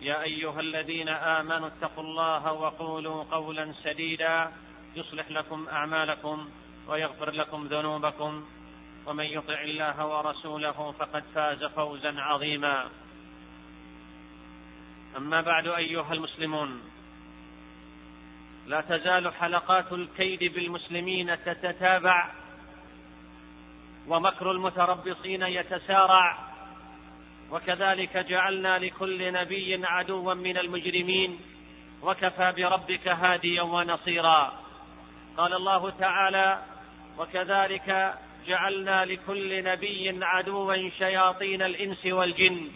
يا أيها الذين آمنوا اتقوا الله وقولوا قولا سديدا يصلح لكم أعمالكم ويغفر لكم ذنوبكم ومن يطع الله ورسوله فقد فاز فوزا عظيما. أما بعد أيها المسلمون لا تزال حلقات الكيد بالمسلمين تتتابع ومكر المتربصين يتسارع وكذلك جعلنا لكل نبي عدوا من المجرمين وكفى بربك هاديا ونصيرا. قال الله تعالى وكذلك جعلنا لكل نبي عدوا شياطين الإنس والجن.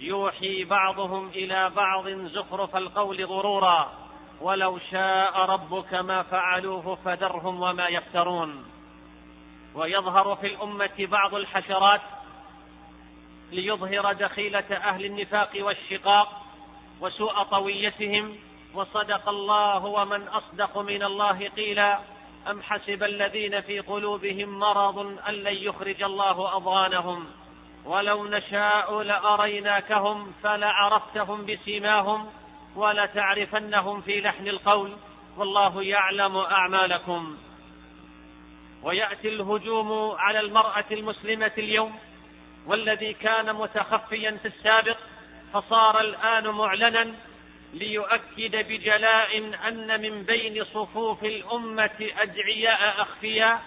يوحي بعضهم إلى بعض زخرف القول غرورا ولو شاء ربك ما فعلوه فذرهم وما يفترون. ويظهر في الأمة بعض الحشرات ليظهر دخيلة أهل النفاق والشقاق وسوء طويتهم وصدق الله ومن أصدق من الله قيلا أم حسب الذين في قلوبهم مرض أن لن يخرج الله أضغانهم ولو نشاء لأريناكهم فلعرفتهم بسيماهم ولتعرفنهم في لحن القول والله يعلم أعمالكم ويأتي الهجوم على المرأة المسلمة اليوم والذي كان متخفيا في السابق فصار الآن معلنا ليؤكد بجلاء أن من بين صفوف الأمة أدعياء أخفياء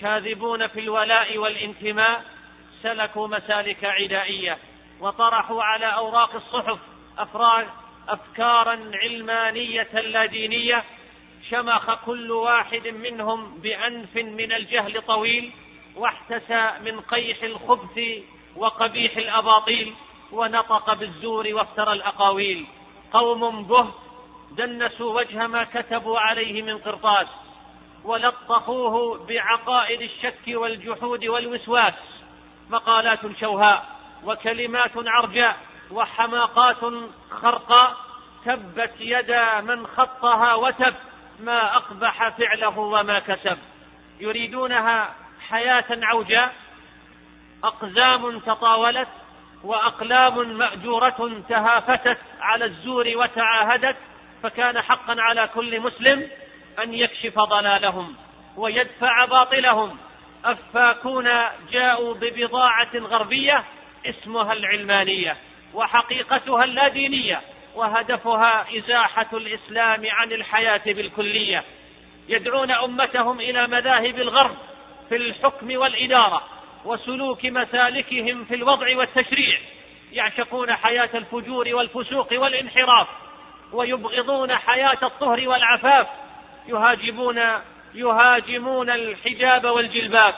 كاذبون في الولاء والانتماء سلكوا مسالك عدائية وطرحوا على أوراق الصحف افراد افكارا علمانية لا دينية شمخ كل واحد منهم بأنف من الجهل طويل واحتسى من قيح الخبث وقبيح الأباطيل ونطق بالزور وافترى الأقاويل. قوم به دنسوا وجه ما كتبوا عليه من قرطاس ولطخوه بعقائد الشك والجحود والوسواس. مقالات شوهاء وكلمات عرجاء وحماقات خرقاء. تبت يدا من خطها وتب ما أقبح فعله وما كسب. يريدونها حياة عوجاء أقزام تطاولت وأقلام مأجورة تهافتت على الزور وتعاهدت فكان حقا على كل مسلم أن يكشف ضلالهم ويدفع باطلهم. أفاكون جاءوا ببضاعة غربية اسمها العلمانية وحقيقتها اللادينية وهدفها إزاحة الإسلام عن الحياة بالكلية. يدعون أمتهم إلى مذاهب الغرب في الحكم والإدارة وسلوك مسالكهم في الوضع والتشريع يعشقون حياة الفجور والفسوق والانحراف ويبغضون حياة الطهر والعفاف يهاجمون يهاجمون الحجاب والجلباب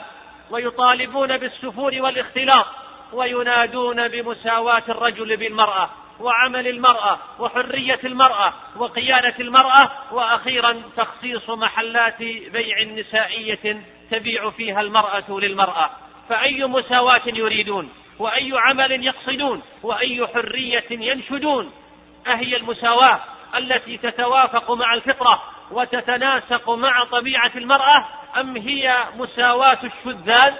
ويطالبون بالسفور والاختلاط وينادون بمساواة الرجل بالمرأة وعمل المرأة وحرية المرأة وقيادة المرأة وأخيرا تخصيص محلات بيع نسائية تبيع فيها المرأة للمرأة. فأي مساواة يريدون؟ وأي عمل يقصدون؟ وأي حرية ينشدون؟ أهي المساواة التي تتوافق مع الفطرة وتتناسق مع طبيعة المرأة أم هي مساواة الشذاذ؟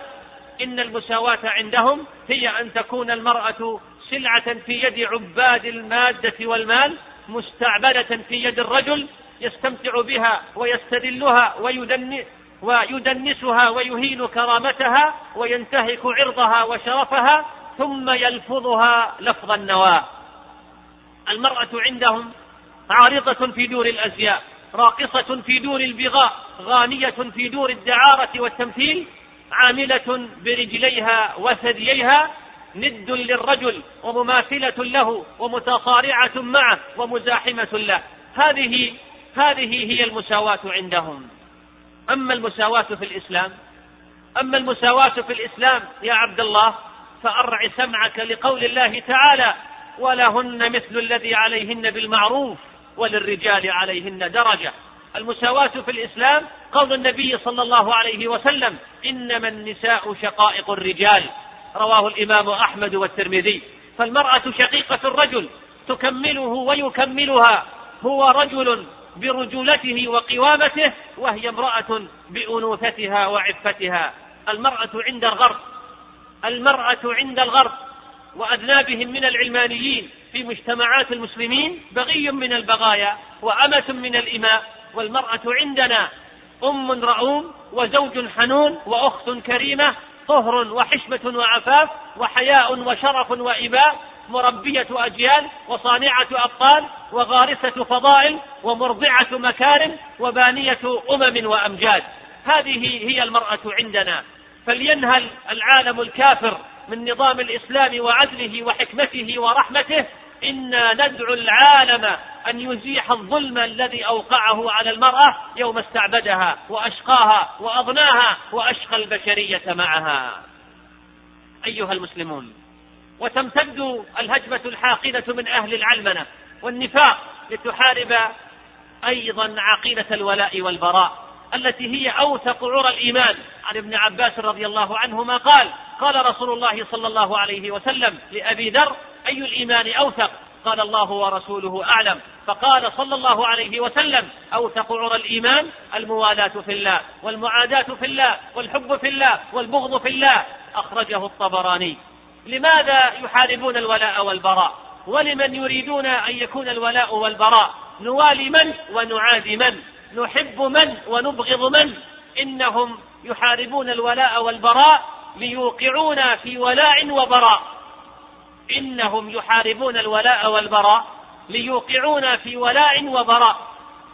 إن المساواة عندهم هي أن تكون المرأة سلعة في يد عباد المادة والمال مستعبدة في يد الرجل يستمتع بها ويستذلها ويدن ويدنسها ويهين كرامتها وينتهك عرضها وشرفها ثم يلفظها لفظ النواه المرأة عندهم عارضة في دور الأزياء راقصة في دور البغاء غانية في دور الدعارة والتمثيل عاملة برجليها وثدييها ند للرجل ومماثلة له ومتصارعة معه ومزاحمة له. هذه هذه هي المساواة عندهم. أما المساواة في الإسلام أما المساواة في الإسلام يا عبد الله فأرع سمعك لقول الله تعالى ولهن مثل الذي عليهن بالمعروف وللرجال عليهن درجة. المساواة في الإسلام قول النبي صلى الله عليه وسلم إنما النساء شقائق الرجال. رواه الإمام أحمد والترمذي. فالمرأة شقيقة الرجل تكمله ويكملها هو رجل برجولته وقوامته وهي امرأة بأنوثتها وعفتها. المرأة عند الغرب المرأة عند الغرب وأذنابهم من العلمانيين في مجتمعات المسلمين بغي من البغايا وأمة من الإماء. والمرأة عندنا أم رؤوم وزوج حنون وأخت كريمة طهر وحشمة وعفاف وحياء وشرف وإباء. مربية أجيال وصانعة أبطال وغارسة فضائل ومرضعة مكارم وبانية أمم وأمجاد. هذه هي المرأة عندنا. فلينهل العالم الكافر من نظام الإسلام وعدله وحكمته ورحمته. إنا ندعو العالم أن يزيح الظلم الذي أوقعه على المرأة يوم استعبدها وأشقاها وأضناها وأشقى البشرية معها. أيها المسلمون وتمتد الهجمة الحاقدة من أهل العلمنة والنفاق لتحارب أيضا عقيدة الولاء والبراء التي هي أوثق عرى الإيمان. عن ابن عباس رضي الله عنهما قال قال رسول الله صلى الله عليه وسلم لأبي ذر أي الإيمان أوثق؟ قال الله ورسوله أعلم. فقال صلى الله عليه وسلم أوثق عرى الإيمان الموالاة في الله والمعاداة في الله والحب في الله والبغض في الله. أخرجه الطبراني. لماذا يحاربون الولاء والبراء؟ ولمن يريدون أن يكون الولاء والبراء؟ نوالي من ونعادي من؟ نحب من ونبغض من؟ إنهم يحاربون الولاء والبراء ليوقعونا في ولاء وبراء. إنهم يحاربون الولاء والبراء ليوقعونا في ولاء وبراء.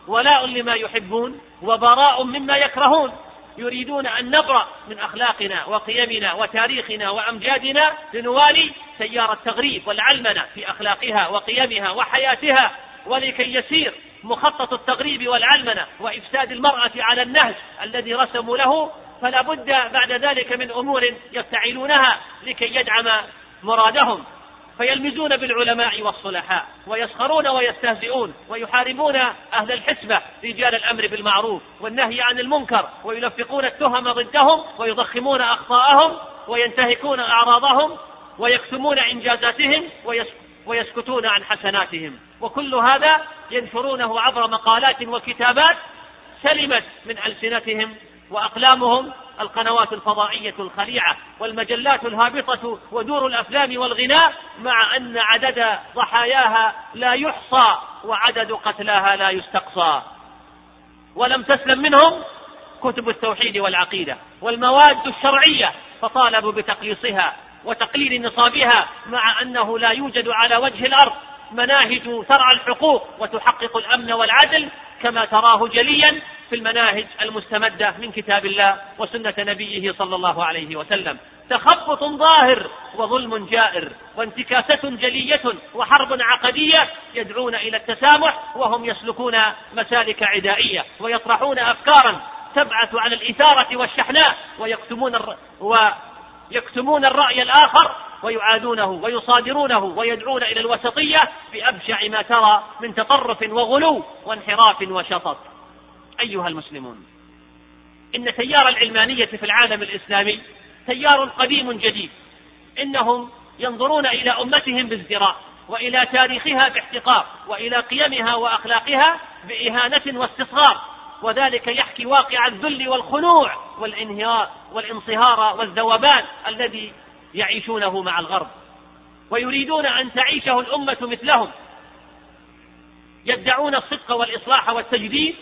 ولاء لما يحبون وبراء مما يكرهون. يريدون أن نبرأ من أخلاقنا وقيمنا وتاريخنا وأمجادنا لنوالي تيار التغريب والعلمنة في أخلاقها وقيمها وحياتها ولكي يسير مخطط التغريب والعلمنة وإفساد المرأة على النهج الذي رسموا له. فلا بد بعد ذلك من أمور يفتعلونها لكي يدعم مرادهم. فيلمزون بالعلماء والصلحاء ويسخرون ويستهزئون ويحاربون أهل الحسبة رجال الأمر بالمعروف والنهي عن المنكر ويلفقون التهم ضدهم ويضخمون أخطاءهم وينتهكون أعراضهم ويكتمون إنجازاتهم ويسكتون عن حسناتهم. وكل هذا ينشرونه عبر مقالات وكتابات سلمت من ألسنتهم وأقلامهم القنوات الفضائية الخليعة والمجلات الهابطة ودور الأفلام والغناء مع أن عدد ضحاياها لا يحصى وعدد قتلاها لا يستقصى. ولم تسلم منهم كتب التوحيد والعقيدة والمواد الشرعية فطالبوا بتقليصها وتقليل نصابها مع أنه لا يوجد على وجه الأرض مناهج ترعى الحقوق وتحقق الأمن والعدل كما تراه جليا في المناهج المستمدة من كتاب الله وسنة نبيه صلى الله عليه وسلم. تخبط ظاهر وظلم جائر وانتكاسة جلية وحرب عقدية يدعون إلى التسامح وهم يسلكون مسالك عدائية ويطرحون أفكارا تبعث على الإثارة والشحناء ويكتمون الر... ويكتمون الرأي الآخر ويعادونه ويصادرونه ويدعون إلى الوسطية بأبشع ما ترى من تطرف وغلو وانحراف وشطط. أيها المسلمون إن تيار العلمانية في العالم الإسلامي تيار قديم جديد. إنهم ينظرون إلى أمتهم بازدراء وإلى تاريخها باحتقار وإلى قيمها وأخلاقها بإهانة واستصغار. وذلك يحكي واقع الذل والخنوع والإنهيار والانصهار والذوبان الذي يعيشونه مع الغرب ويريدون أن تعيشه الأمة مثلهم. يدعون الصدق والإصلاح والتجديد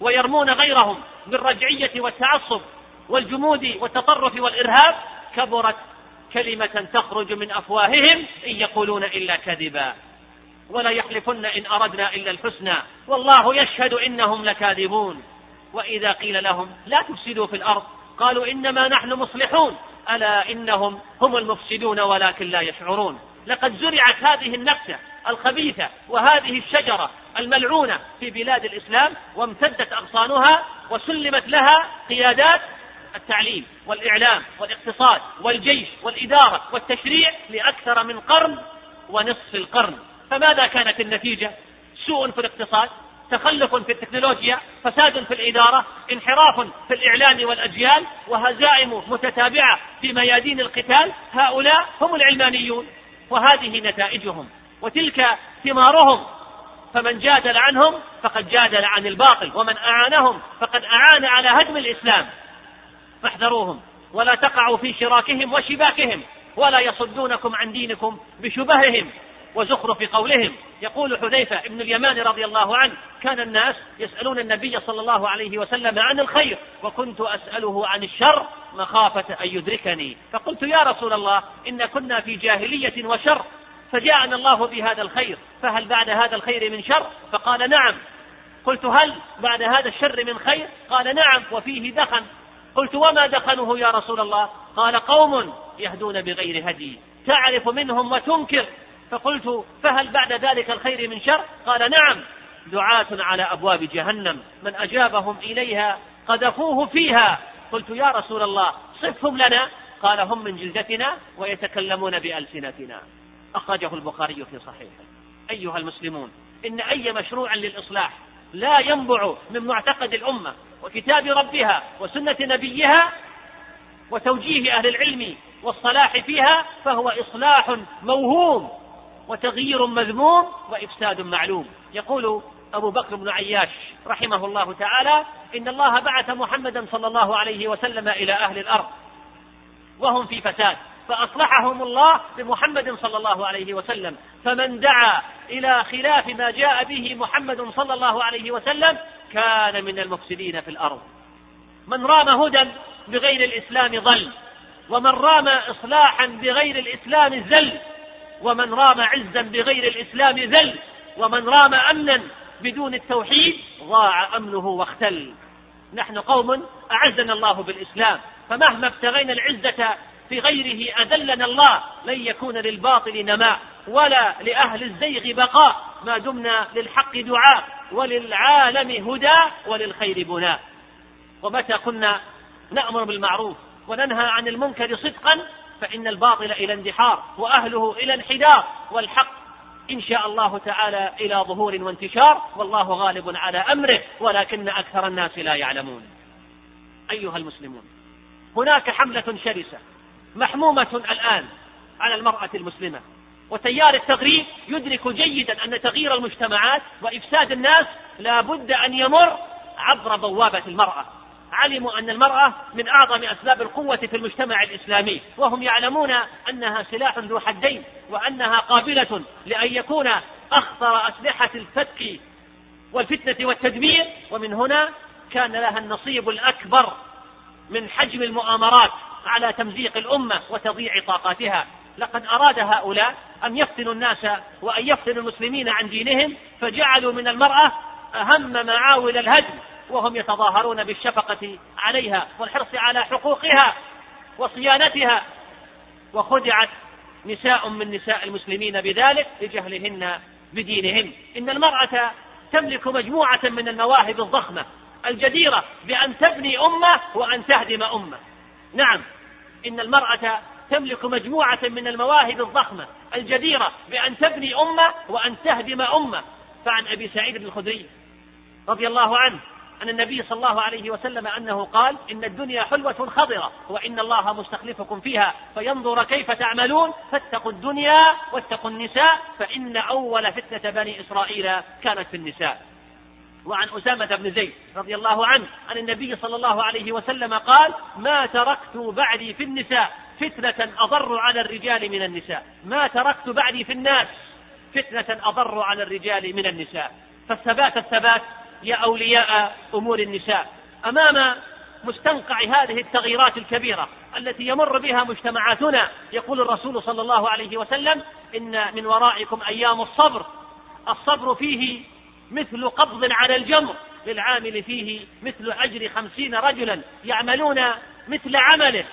ويرمون غيرهم بالرجعية والتعصب والجمود والتطرف والإرهاب. كبرت كلمة تخرج من أفواههم إن يقولون إلا كذبا. ولا يحلفن إن أردنا إلا الحسنى. والله يشهد إنهم لكاذبون. وإذا قيل لهم لا تفسدوا في الأرض قالوا إنما نحن مصلحون. ألا إنهم هم المفسدون ولكن لا يشعرون. لقد زرعت هذه النكتة الخبيثة وهذه الشجرة الملعونة في بلاد الإسلام وامتدت أغصانها وسلمت لها قيادات التعليم والإعلام والاقتصاد والجيش والإدارة والتشريع لأكثر من قرن ونصف القرن. فماذا كانت النتيجة؟ سوء في الاقتصاد. تخلف في التكنولوجيا فساد في الإدارة انحراف في الإعلام والأجيال وهزائم متتابعة في ميادين القتال هؤلاء هم العلمانيون وهذه نتائجهم. وتلك ثمارهم فمن جادل عنهم فقد جادل عن الباطل ومن أعانهم فقد أعان على هدم الإسلام. فاحذروهم ولا تقعوا في شراكهم وشباكهم ولا يصدونكم عن دينكم بشبههم. وزخرف قولهم. يقول حذيفة ابن اليمان رضي الله عنه كان الناس يسألون النبي صلى الله عليه وسلم عن الخير وكنت أسأله عن الشر مخافة أن يدركني. فقلت يا رسول الله إن كنا في جاهلية وشر فجاءنا الله بهذا الخير فهل بعد هذا الخير من شر؟ فقال نعم. قلت هل بعد هذا الشر من خير؟ قال نعم وفيه دخن. قلت وما دخنه يا رسول الله؟ قال قوم يهدون بغير هدي تعرف منهم وتنكر. فقلت فهل بعد ذلك الخير من شر؟ قال نعم. دعاة على أبواب جهنم. من أجابهم إليها قذفوه فيها. قلت يا رسول الله صفهم لنا. قال هم من جلدتنا ويتكلمون بألسنتنا. أخرجه البخاري في صحيحه. أيها المسلمون إن أي مشروع للإصلاح لا ينبع من معتقد الأمة وكتاب ربها وسنة نبيها وتوجيه أهل العلم والصلاح فيها فهو إصلاح موهوم. وتغيير مذموم وإفساد معلوم. يقول أبو بكر بن عياش رحمه الله تعالى إن الله بعث محمدا صلى الله عليه وسلم إلى أهل الأرض وهم في فساد فأصلحهم الله بمحمد صلى الله عليه وسلم. فمن دعا إلى خلاف ما جاء به محمد صلى الله عليه وسلم كان من المفسدين في الأرض. من رام هدى بغير الإسلام ضل ومن رام إصلاحا بغير الإسلام زل ومن رام عزا بغير الإسلام ذل ومن رام أمنا بدون التوحيد ضاع أمنه واختل. نحن قوم أعزنا الله بالإسلام فمهما ابتغينا العزة في غيره أذلنا الله لن يكون للباطل نماء ولا لأهل الزيغ بقاء ما دمنا للحق دعاء وللعالم هدى وللخير بناء. ومتى كنا نأمر بالمعروف وننهى عن المنكر صدقا؟ فإن الباطل إلى اندحار وأهله إلى انحدار والحق إن شاء الله تعالى إلى ظهور وانتشار والله غالب على أمره ولكن أكثر الناس لا يعلمون. أيها المسلمون هناك حملة شرسة محمومة الآن على المرأة المسلمة وتيار التغريب يدرك جيدا أن تغيير المجتمعات وإفساد الناس لا بد أن يمر عبر بوابة المرأة. علموا أن المرأة من أعظم أسباب القوة في المجتمع الإسلامي وهم يعلمون أنها سلاح ذو حدين وأنها قابلة لأن يكون أخطر أسلحة الفتك والفتنة والتدمير ومن هنا كان لها النصيب الأكبر من حجم المؤامرات على تمزيق الأمة وتضييع طاقاتها. لقد أراد هؤلاء أن يفتنوا الناس وأن يفتنوا المسلمين عن دينهم فجعلوا من المرأة أهم معاول الهدم. وهم يتظاهرون بالشفقة عليها والحرص على حقوقها وصيانتها. وخدعت نساء من نساء المسلمين بذلك لجهلهن بدينهن. إن المرأة تملك مجموعة من المواهب الضخمة الجديرة بأن تبني أمة وأن تهدم أمة. نعم إن المرأة تملك مجموعة من المواهب الضخمة الجديرة بأن تبني أمة وأن تهدم أمة. فعن أبي سعيد الخدري رضي الله عنه عن النبي صلى الله عليه وسلم أنه قال إن الدنيا حلوة خضرة وإن الله مستخلفكم فيها فينظر كيف تعملون فاتقوا الدنيا واتقوا النساء فإن أول فتنة بني إسرائيل كانت في النساء. وعن أسامة بن زيد رضي الله عنه عن النبي صلى الله عليه وسلم قال ما تركت بعدي في النساء فتنة أضر على الرجال من النساء. ما تركت بعدي في الناس فتنة أضر على الرجال من النساء. فالثبات الثبات يا أولياء أمور النساء أمام مستنقع هذه التغييرات الكبيرة التي يمر بها مجتمعاتنا يقول الرسول صلى الله عليه وسلم إن من ورائكم أيام الصبر الصبر فيه مثل قبض على الجمر للعامل فيه مثل أجر خمسين رجلا يعملون مثل عمله.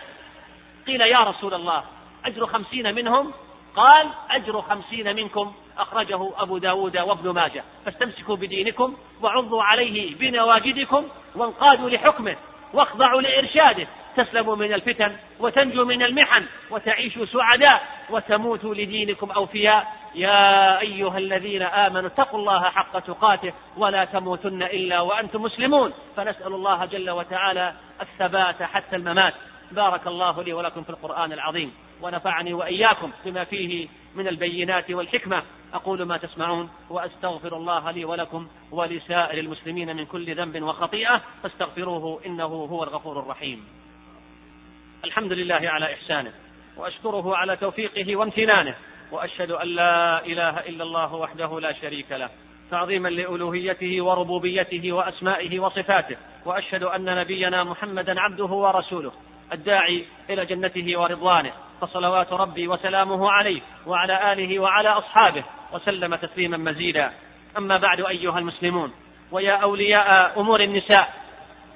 قيل يا رسول الله أجر خمسين منهم قال أجر خمسين منكم أخرجه أبو داود وابن ماجه. فاستمسكوا بدينكم وعضوا عليه بنواجدكم وانقادوا لحكمه واخضعوا لإرشاده. تسلموا من الفتن وتنجوا من المحن وتعيشوا سعداء وتموتوا لدينكم أوفياء. يا أيها الذين آمنوا اتقوا الله حق تقاته ولا تموتن إلا وأنتم مسلمون. فنسأل الله جل وتعالى الثبات حتى الممات. بارك الله لي ولكم في القرآن العظيم. ونفعني وإياكم بما فيه من البينات والحكمة. أقول ما تسمعون وأستغفر الله لي ولكم ولسائر المسلمين من كل ذنب وخطيئة. فاستغفروه إنه هو الغفور الرحيم. الحمد لله على إحسانه وأشكره على توفيقه وامتنانه وأشهد أن لا إله إلا الله وحده لا شريك له تعظيما لألوهيته وربوبيته وأسمائه وصفاته وأشهد أن نبينا محمدا عبده ورسوله الداعي إلى جنته ورضوانه فصلوات ربي وسلامه عليه وعلى آله وعلى أصحابه وسلم تسليما مزيدا. أما بعد أيها المسلمون ويا أولياء أمور النساء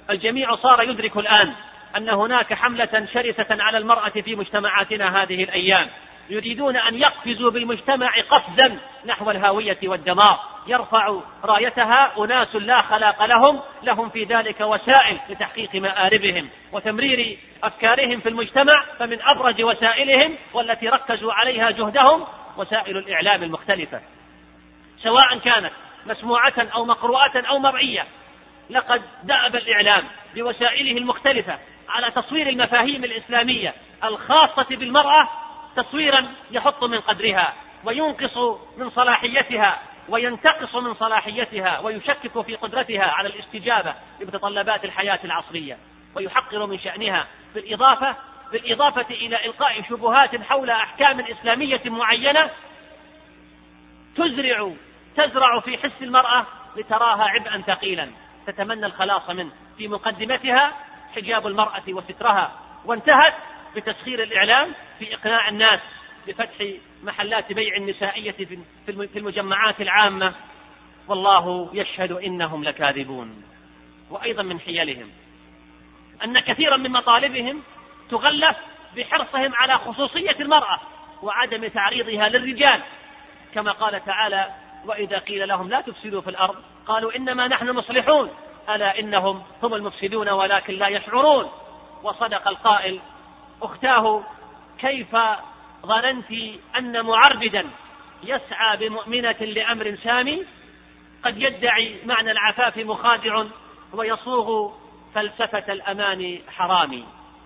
الجميع صار يدرك الآن أن هناك حملة شرسة على المرأة في مجتمعاتنا هذه الأيام. يريدون أن يقفزوا بالمجتمع قفزا نحو الهاوية والدمار. يرفع رايتها أناس لا خلاق لهم لهم في ذلك وسائل لتحقيق مآربهم وتمرير أفكارهم في المجتمع فمن أبرز وسائلهم والتي ركزوا عليها جهدهم وسائل الإعلام المختلفة. سواء كانت مسموعة أو مقروءة أو مرئية لقد دأب الإعلام بوسائله المختلفة على تصوير المفاهيم الإسلامية الخاصة بالمرأة تصويرا يحط من قدرها وينقص من صلاحيتها وينتقص من صلاحيتها ويشكك في قدرتها على الاستجابة لمتطلبات الحياة العصرية ويحقر من شأنها بالإضافة بالإضافة إلى إلقاء شبهات حول أحكام إسلامية معينة تزرع تزرع في حس المرأة لتراها عبئا ثقيلا تتمنى الخلاص منه. في مقدمتها حجاب المرأة وسترها وانتهت بتسخير الإعلام في إقناع الناس بفتح محلات بيع النسائية في المجمعات العامة. والله يشهد إنهم لكاذبون. وأيضا من حيلهم. أن كثيرا من مطالبهم تغلف بحرصهم على خصوصية المرأة وعدم تعريضها للرجال. كما قال تعالى وإذا قيل لهم لا تفسدوا في الأرض قالوا إنما نحن مصلحون. ألا إنهم هم المفسدون ولكن لا يشعرون. وصدق القائل أختاه كيف ظننت أن معربدا يسعى بمؤمنة لأمر سامي؟ قد يدعي معنى العفاف مخادع ويصوغ فلسفة الأمان حرامي.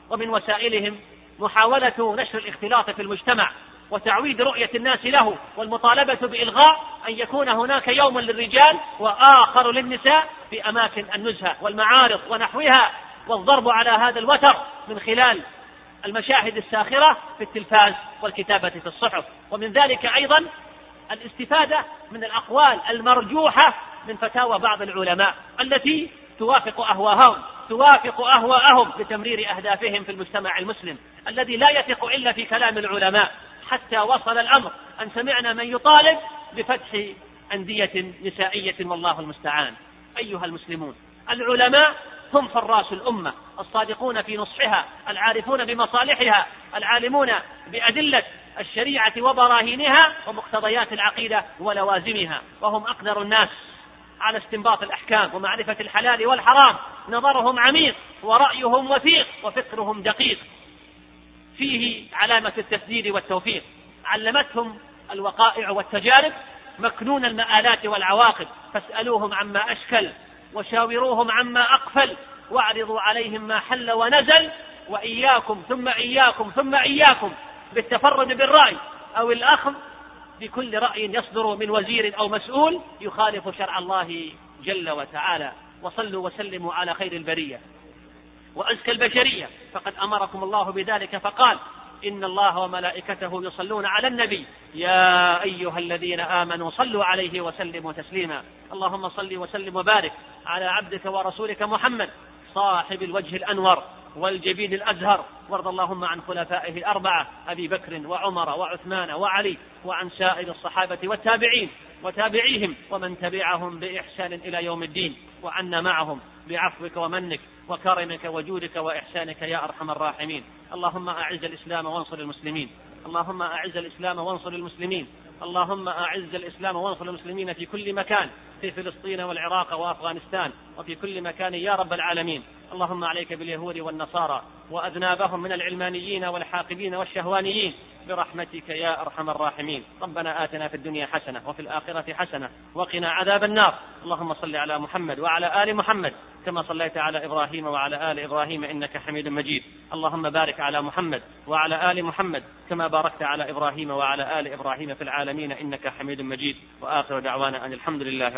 ومن وسائلهم محاولة نشر الاختلاط في المجتمع وتعويد رؤية الناس له والمطالبة بإلغاء أن يكون هناك يوم للرجال وآخر للنساء في أماكن النزهة والمعارض ونحوها والضرب على هذا الوتر من خلال المشاهد الساخرة في التلفاز والكتابة في الصحف. ومن ذلك أيضا الاستفادة من الأقوال المرجوحة من فتاوى بعض العلماء التي توافق أهواءهم توافق أهواءهم لتمرير أهدافهم في المجتمع المسلم الذي لا يثق إلا في كلام العلماء. حتى وصل الأمر أن سمعنا من يطالب بفتح أندية نسائية والله المستعان. أيها المسلمون العلماء هم فراس الأمة الصادقون في نصحها العارفون بمصالحها العالمون بأدلة الشريعة وبراهينها ومقتضيات العقيدة ولوازمها وهم أقدر الناس على استنباط الأحكام ومعرفة الحلال والحرام. نظرهم عميق ورأيهم وثيق وفكرهم دقيق. فيه علامة التسديد والتوفيق. علمتهم الوقائع والتجارب مكنون المآلات والعواقب. فاسألوهم عما أشكل. وشاوروهم عما أقفل واعرضوا عليهم ما حل ونزل وإياكم ثم إياكم ثم إياكم بالتفرد بالرأي أو الأخذ بكل رأي يصدر من وزير أو مسؤول يخالف شرع الله جل وتعالى. وصلوا وسلموا على خير البرية. وأزكى البشرية. فقد أمركم الله بذلك فقال إن الله وملائكته يصلون على النبي. يا أيها الذين آمنوا صلوا عليه وسلموا تسليما. اللهم صل وسلم وبارك على عبدك ورسولك محمد صاحب الوجه الأنور. والجبين الأزهر. وارض اللهم عن خلفائه الأربعة أبي بكر وعمر وعثمان وعلي وعن سائر الصحابة والتابعين وتابعيهم ومن تبعهم بإحسان إلى يوم الدين. وعنا معهم بعفوك ومنك وكرمك وجودك وإحسانك يا أرحم الراحمين. اللهم أعز الإسلام وانصر المسلمين. اللهم أعز الإسلام وانصر المسلمين. اللهم أعز الإسلام وانصر المسلمين في كل مكان. في فلسطين والعراق وأفغانستان وفي كل مكان يا رب العالمين. اللهم عليك باليهود والنصارى وأذنابهم من العلمانيين والحاقدين والشهوانيين برحمتك يا أرحم الراحمين. ربنا آتنا في الدنيا حسنة وفي الآخرة حسنة وقنا عذاب النار. اللهم صل على محمد وعلى آل محمد كما صليت على إبراهيم وعلى آل إبراهيم إنك حميد مجيد. اللهم بارك على محمد وعلى آل محمد كما باركت على إبراهيم وعلى آل إبراهيم في العالمين إنك حميد مجيد. وآخر دعوانا أن الحمد لله